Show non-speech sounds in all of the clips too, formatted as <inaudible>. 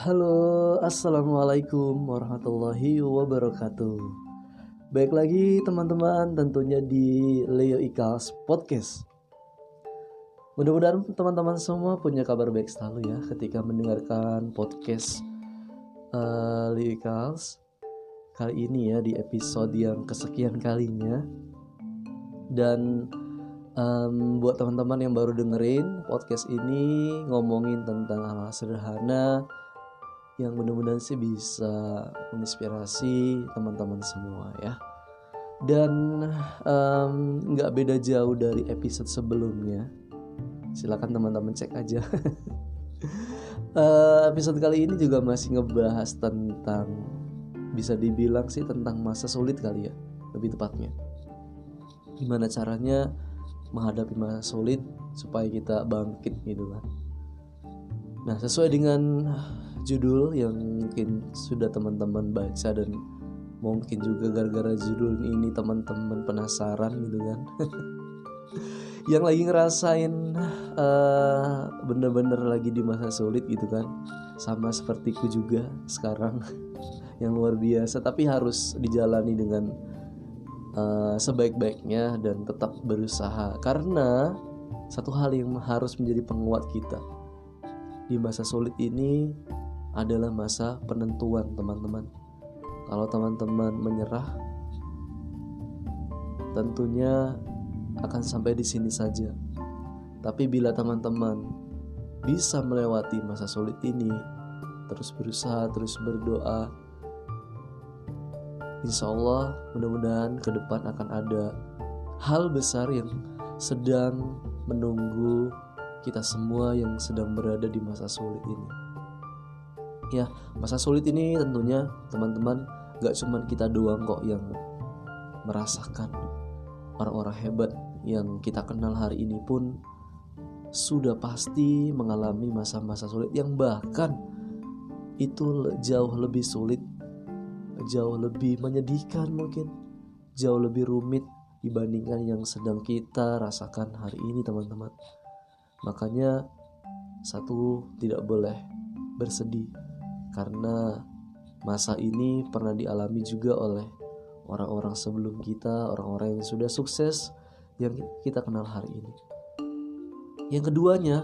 Halo, assalamualaikum warahmatullahi wabarakatuh. Baik lagi teman-teman, tentunya di Leo Ikals Podcast. Mudah-mudahan teman-teman semua punya kabar baik selalu ya ketika mendengarkan podcast uh, Leo Ikals kali ini ya di episode yang kesekian kalinya. Dan um, buat teman-teman yang baru dengerin podcast ini ngomongin tentang hal sederhana yang mudah-mudahan sih bisa menginspirasi teman-teman semua ya. Dan nggak um, beda jauh dari episode sebelumnya. Silakan teman-teman cek aja. Uh, <laughs> episode kali ini juga masih ngebahas tentang bisa dibilang sih tentang masa sulit kali ya lebih tepatnya. Gimana caranya menghadapi masa sulit supaya kita bangkit gitu kan. Nah sesuai dengan judul yang mungkin sudah teman-teman baca dan mungkin juga gara-gara judul ini teman-teman penasaran gitu kan. <laughs> Yang lagi ngerasain uh, bener-bener lagi di masa sulit gitu kan. Sama sepertiku juga sekarang <laughs> yang luar biasa. Tapi harus dijalani dengan uh, sebaik-baiknya dan tetap berusaha. Karena satu hal yang harus menjadi penguat kita di masa sulit ini adalah masa penentuan teman-teman. Kalau teman-teman menyerah tentunya akan sampai di sini saja. Tapi bila teman-teman bisa melewati masa sulit ini terus berusaha terus berdoa Insya Allah mudah-mudahan ke depan akan ada hal besar yang sedang menunggu kita semua yang sedang berada di masa sulit ini ya. Masa sulit ini tentunya teman-teman gak cuman kita doang kok yang merasakan. Orang-orang hebat yang kita kenal hari ini pun sudah pasti mengalami masa-masa sulit yang bahkan itu jauh lebih sulit jauh lebih menyedihkan mungkin jauh lebih rumit dibandingkan yang sedang kita rasakan hari ini teman-teman. Makanya satu tidak boleh bersedih karena masa ini pernah dialami juga oleh orang-orang sebelum kita, orang-orang yang sudah sukses yang kita kenal hari ini. Yang keduanya,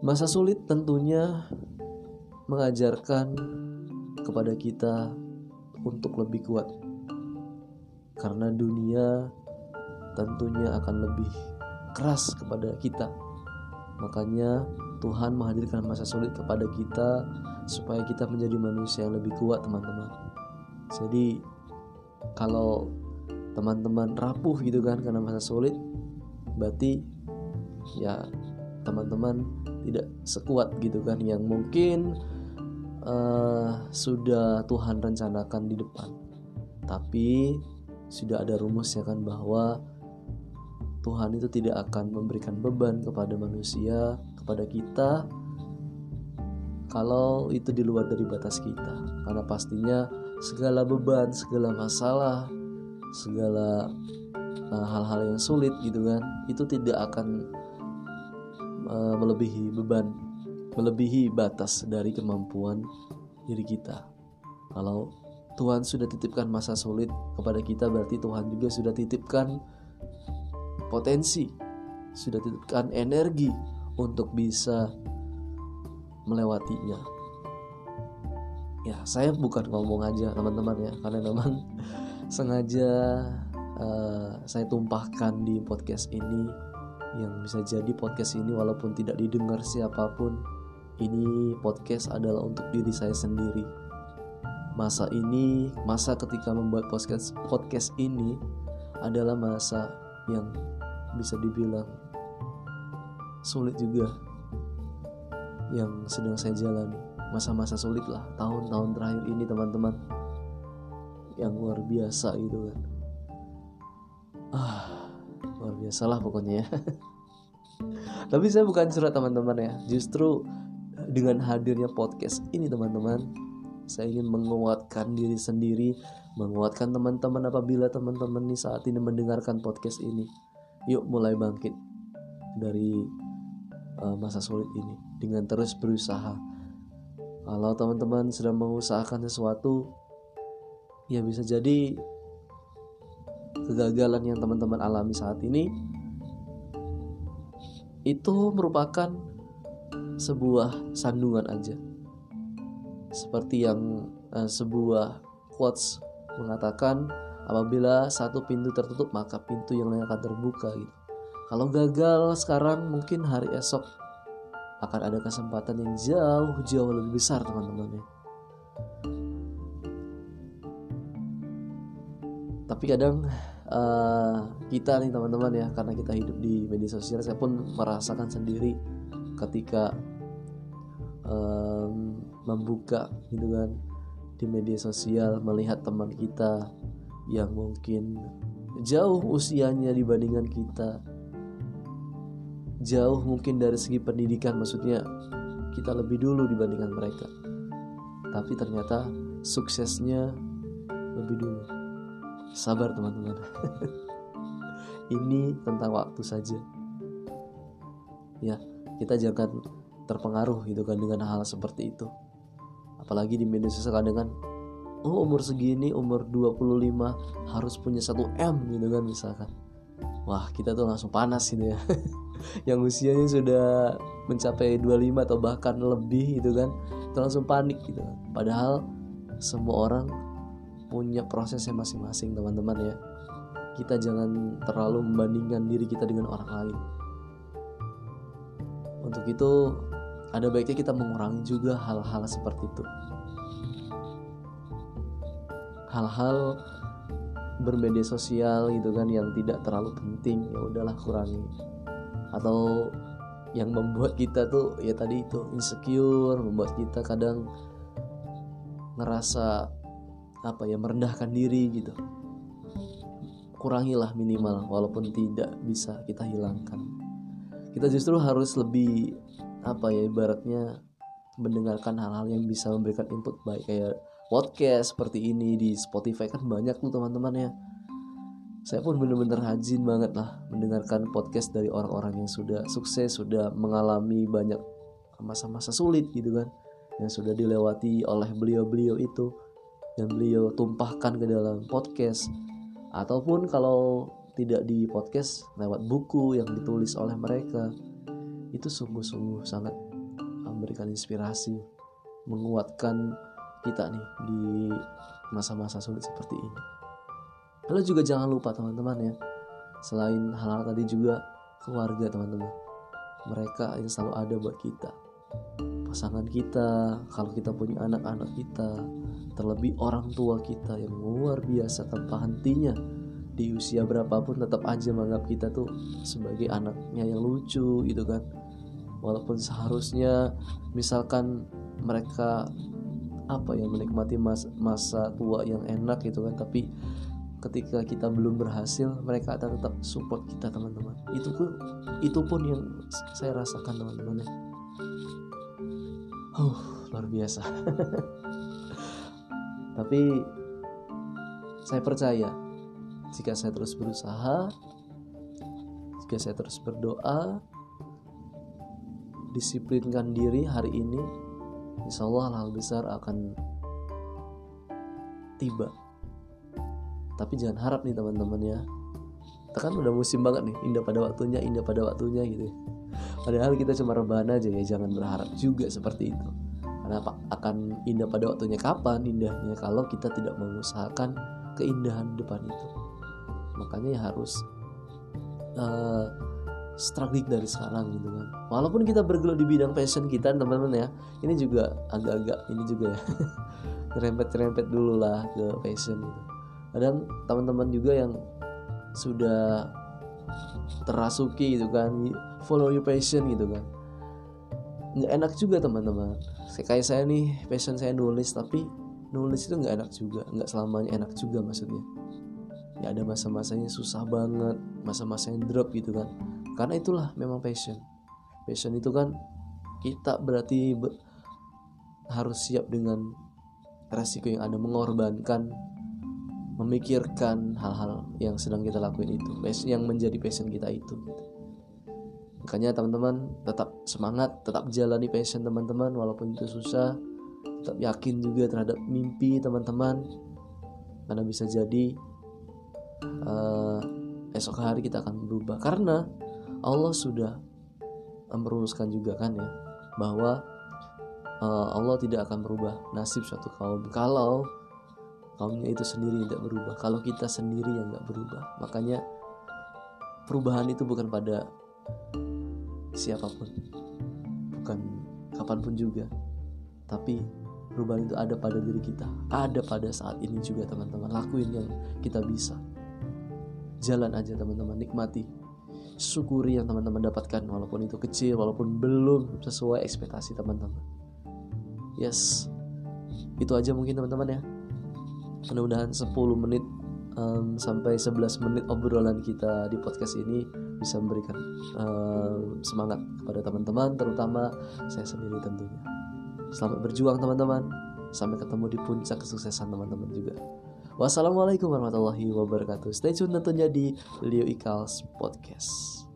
masa sulit tentunya mengajarkan kepada kita untuk lebih kuat. Karena dunia tentunya akan lebih keras kepada kita. Makanya Tuhan menghadirkan masa sulit kepada kita supaya kita menjadi manusia yang lebih kuat teman-teman. Jadi kalau teman-teman rapuh gitu kan karena masa sulit berarti ya teman-teman tidak sekuat gitu kan yang mungkin uh, sudah Tuhan rencanakan di depan. Tapi sudah ada rumusnya kan bahwa Tuhan itu tidak akan memberikan beban kepada manusia kepada kita kalau itu di luar dari batas kita karena pastinya segala beban segala masalah segala uh, hal-hal yang sulit gitu kan itu tidak akan uh, melebihi beban melebihi batas dari kemampuan diri kita. Kalau Tuhan sudah titipkan masa sulit kepada kita berarti Tuhan juga sudah titipkan potensi sudah titipkan energi untuk bisa melewatinya. Ya saya bukan ngomong aja teman-teman ya. Karena memang <laughs> sengaja uh, saya tumpahkan di podcast ini yang bisa jadi podcast ini walaupun tidak didengar siapa pun ini podcast adalah untuk diri saya sendiri. Masa ini masa ketika membuat podcast podcast ini adalah masa yang bisa dibilang sulit juga yang sedang saya jalani. Masa-masa sulit lah tahun-tahun terakhir ini teman-teman. Yang luar biasa gitu kan. Ah luar biasa lah pokoknya ya. <laughs> Tapi saya bukan surat teman-teman ya. Justru dengan hadirnya podcast ini teman-teman saya ingin menguatkan diri sendiri menguatkan teman-teman apabila teman-teman nih saat ini mendengarkan podcast ini. Yuk mulai bangkit dari uh, masa sulit ini dengan terus berusaha. Kalau teman-teman sedang mengusahakan sesuatu ya bisa jadi kegagalan yang teman-teman alami saat ini itu merupakan sebuah sandungan aja. Seperti yang uh, sebuah quotes mengatakan apabila satu pintu tertutup maka pintu yang lain akan terbuka gitu. Kalau gagal sekarang mungkin hari esok akan ada kesempatan yang jauh jauh lebih besar teman-teman ya. Tapi kadang uh, kita nih teman-teman ya karena kita hidup di media sosial saya pun merasakan sendiri ketika um, membuka gitu kan di media sosial melihat teman kita yang mungkin jauh usianya dibandingkan kita jauh mungkin dari segi pendidikan maksudnya kita lebih dulu dibandingkan mereka. Tapi ternyata suksesnya lebih dulu. Sabar teman-teman. <laughs> Ini tentang waktu saja. Ya kita jangan terpengaruh gitu kan dengan hal seperti itu. Apalagi di media sosial dengan oh umur segini umur 25 harus punya satu M gitu kan misalkan wah kita tuh langsung panas gitu ya. <laughs> Yang usianya sudah mencapai 25 atau bahkan lebih gitu kan. Itu langsung panik gitu kan. Padahal semua orang punya prosesnya masing-masing teman-teman ya. Kita jangan terlalu membandingkan diri kita dengan orang lain. Untuk itu ada baiknya kita mengurangi juga hal-hal seperti itu. Hal-hal bermedia sosial gitu kan yang tidak terlalu penting ya udahlah kurangi. Atau yang membuat kita tuh ya tadi itu insecure membuat kita kadang ngerasa apa ya merendahkan diri gitu. Kurangilah minimal walaupun tidak bisa kita hilangkan. Kita justru harus lebih apa ya ibaratnya mendengarkan hal-hal yang bisa memberikan input baik kayak podcast seperti ini di Spotify kan banyak tuh teman-teman ya. Saya pun benar-benar rajin banget lah mendengarkan podcast dari orang-orang yang sudah sukses, sudah mengalami banyak masa-masa sulit gitu kan, yang sudah dilewati oleh beliau-beliau itu, yang beliau tumpahkan ke dalam podcast, ataupun kalau tidak di podcast lewat buku yang ditulis oleh mereka, itu sungguh-sungguh sangat memberikan inspirasi, menguatkan kita nih di masa-masa sulit seperti ini. Lalu juga jangan lupa teman-teman ya, selain hal-hal tadi juga keluarga teman-teman. Mereka yang selalu ada buat kita. Pasangan kita, kalau kita punya anak-anak kita, terlebih orang tua kita yang luar biasa tanpa hentinya di usia berapapun tetap aja menganggap kita tuh sebagai anaknya yang lucu gitu kan. Walaupun seharusnya misalkan mereka apa ya menikmati masa, masa tua yang enak gitu kan. Tapi ketika kita belum berhasil mereka akan tetap support kita teman-teman. Itu pun itu pun yang saya rasakan teman-teman ya. Uh, luar biasa. <laughs> Tapi saya percaya jika saya terus berusaha jika saya terus berdoa disiplinkan diri hari ini insya Allah hal besar akan tiba. Tapi jangan harap nih teman-teman ya. Kita kan udah musim banget nih indah pada waktunya indah pada waktunya gitu padahal kita cuma rebahan aja ya jangan berharap juga seperti itu. Karena apa? Akan indah pada waktunya kapan indahnya kalau kita tidak mengusahakan keindahan depan itu. Makanya ya harus uh, struggling dari sekarang gitu kan. Walaupun kita bergelut di bidang passion kita teman-teman ya ini juga agak-agak ini juga ya <laughs> nyerempet-nyerempet dulu lah ke passion gitu. Dan teman-teman juga yang sudah terasuki gitu kan follow your passion gitu kan. Nggak enak juga teman-teman. Kayak saya nih passion saya nulis tapi nulis itu nggak enak juga nggak selamanya enak juga maksudnya. Ya ada masa-masanya susah banget masa-masa yang drop gitu kan karena itulah memang passion. Passion itu kan kita berarti be harus siap dengan resiko yang ada mengorbankan memikirkan hal-hal yang sedang kita lakuin itu yang menjadi passion kita itu. Makanya teman-teman tetap semangat tetap jalani passion teman-teman walaupun itu susah. Tetap yakin juga terhadap mimpi teman-teman karena bisa jadi uh, esok hari kita akan berubah. Karena Allah sudah merumuskan juga kan ya bahwa uh, Allah tidak akan merubah nasib suatu kaum kalau kaumnya itu sendiri tidak berubah kalau kita sendiri yang nggak berubah. Makanya perubahan itu bukan pada siapa pun bukan kapan pun juga. Tapi perubahan itu ada pada diri kita ada pada saat ini juga teman-teman. Lakuin yang kita bisa. Jalan aja teman-teman. Nikmati syukuri yang teman-teman dapatkan walaupun itu kecil walaupun belum sesuai ekspektasi teman-teman. Yes itu aja mungkin teman-teman ya. Mudah-mudahan 10 menit um, sampai 11 menit obrolan kita di podcast ini bisa memberikan um, semangat kepada teman-teman terutama saya sendiri tentunya. Selamat berjuang teman-teman. Sampai ketemu di puncak kesuksesan teman-teman juga wassalamualaikum warahmatullahi wabarakatuh. Stay tune tentunya di Leo Ikals Podcast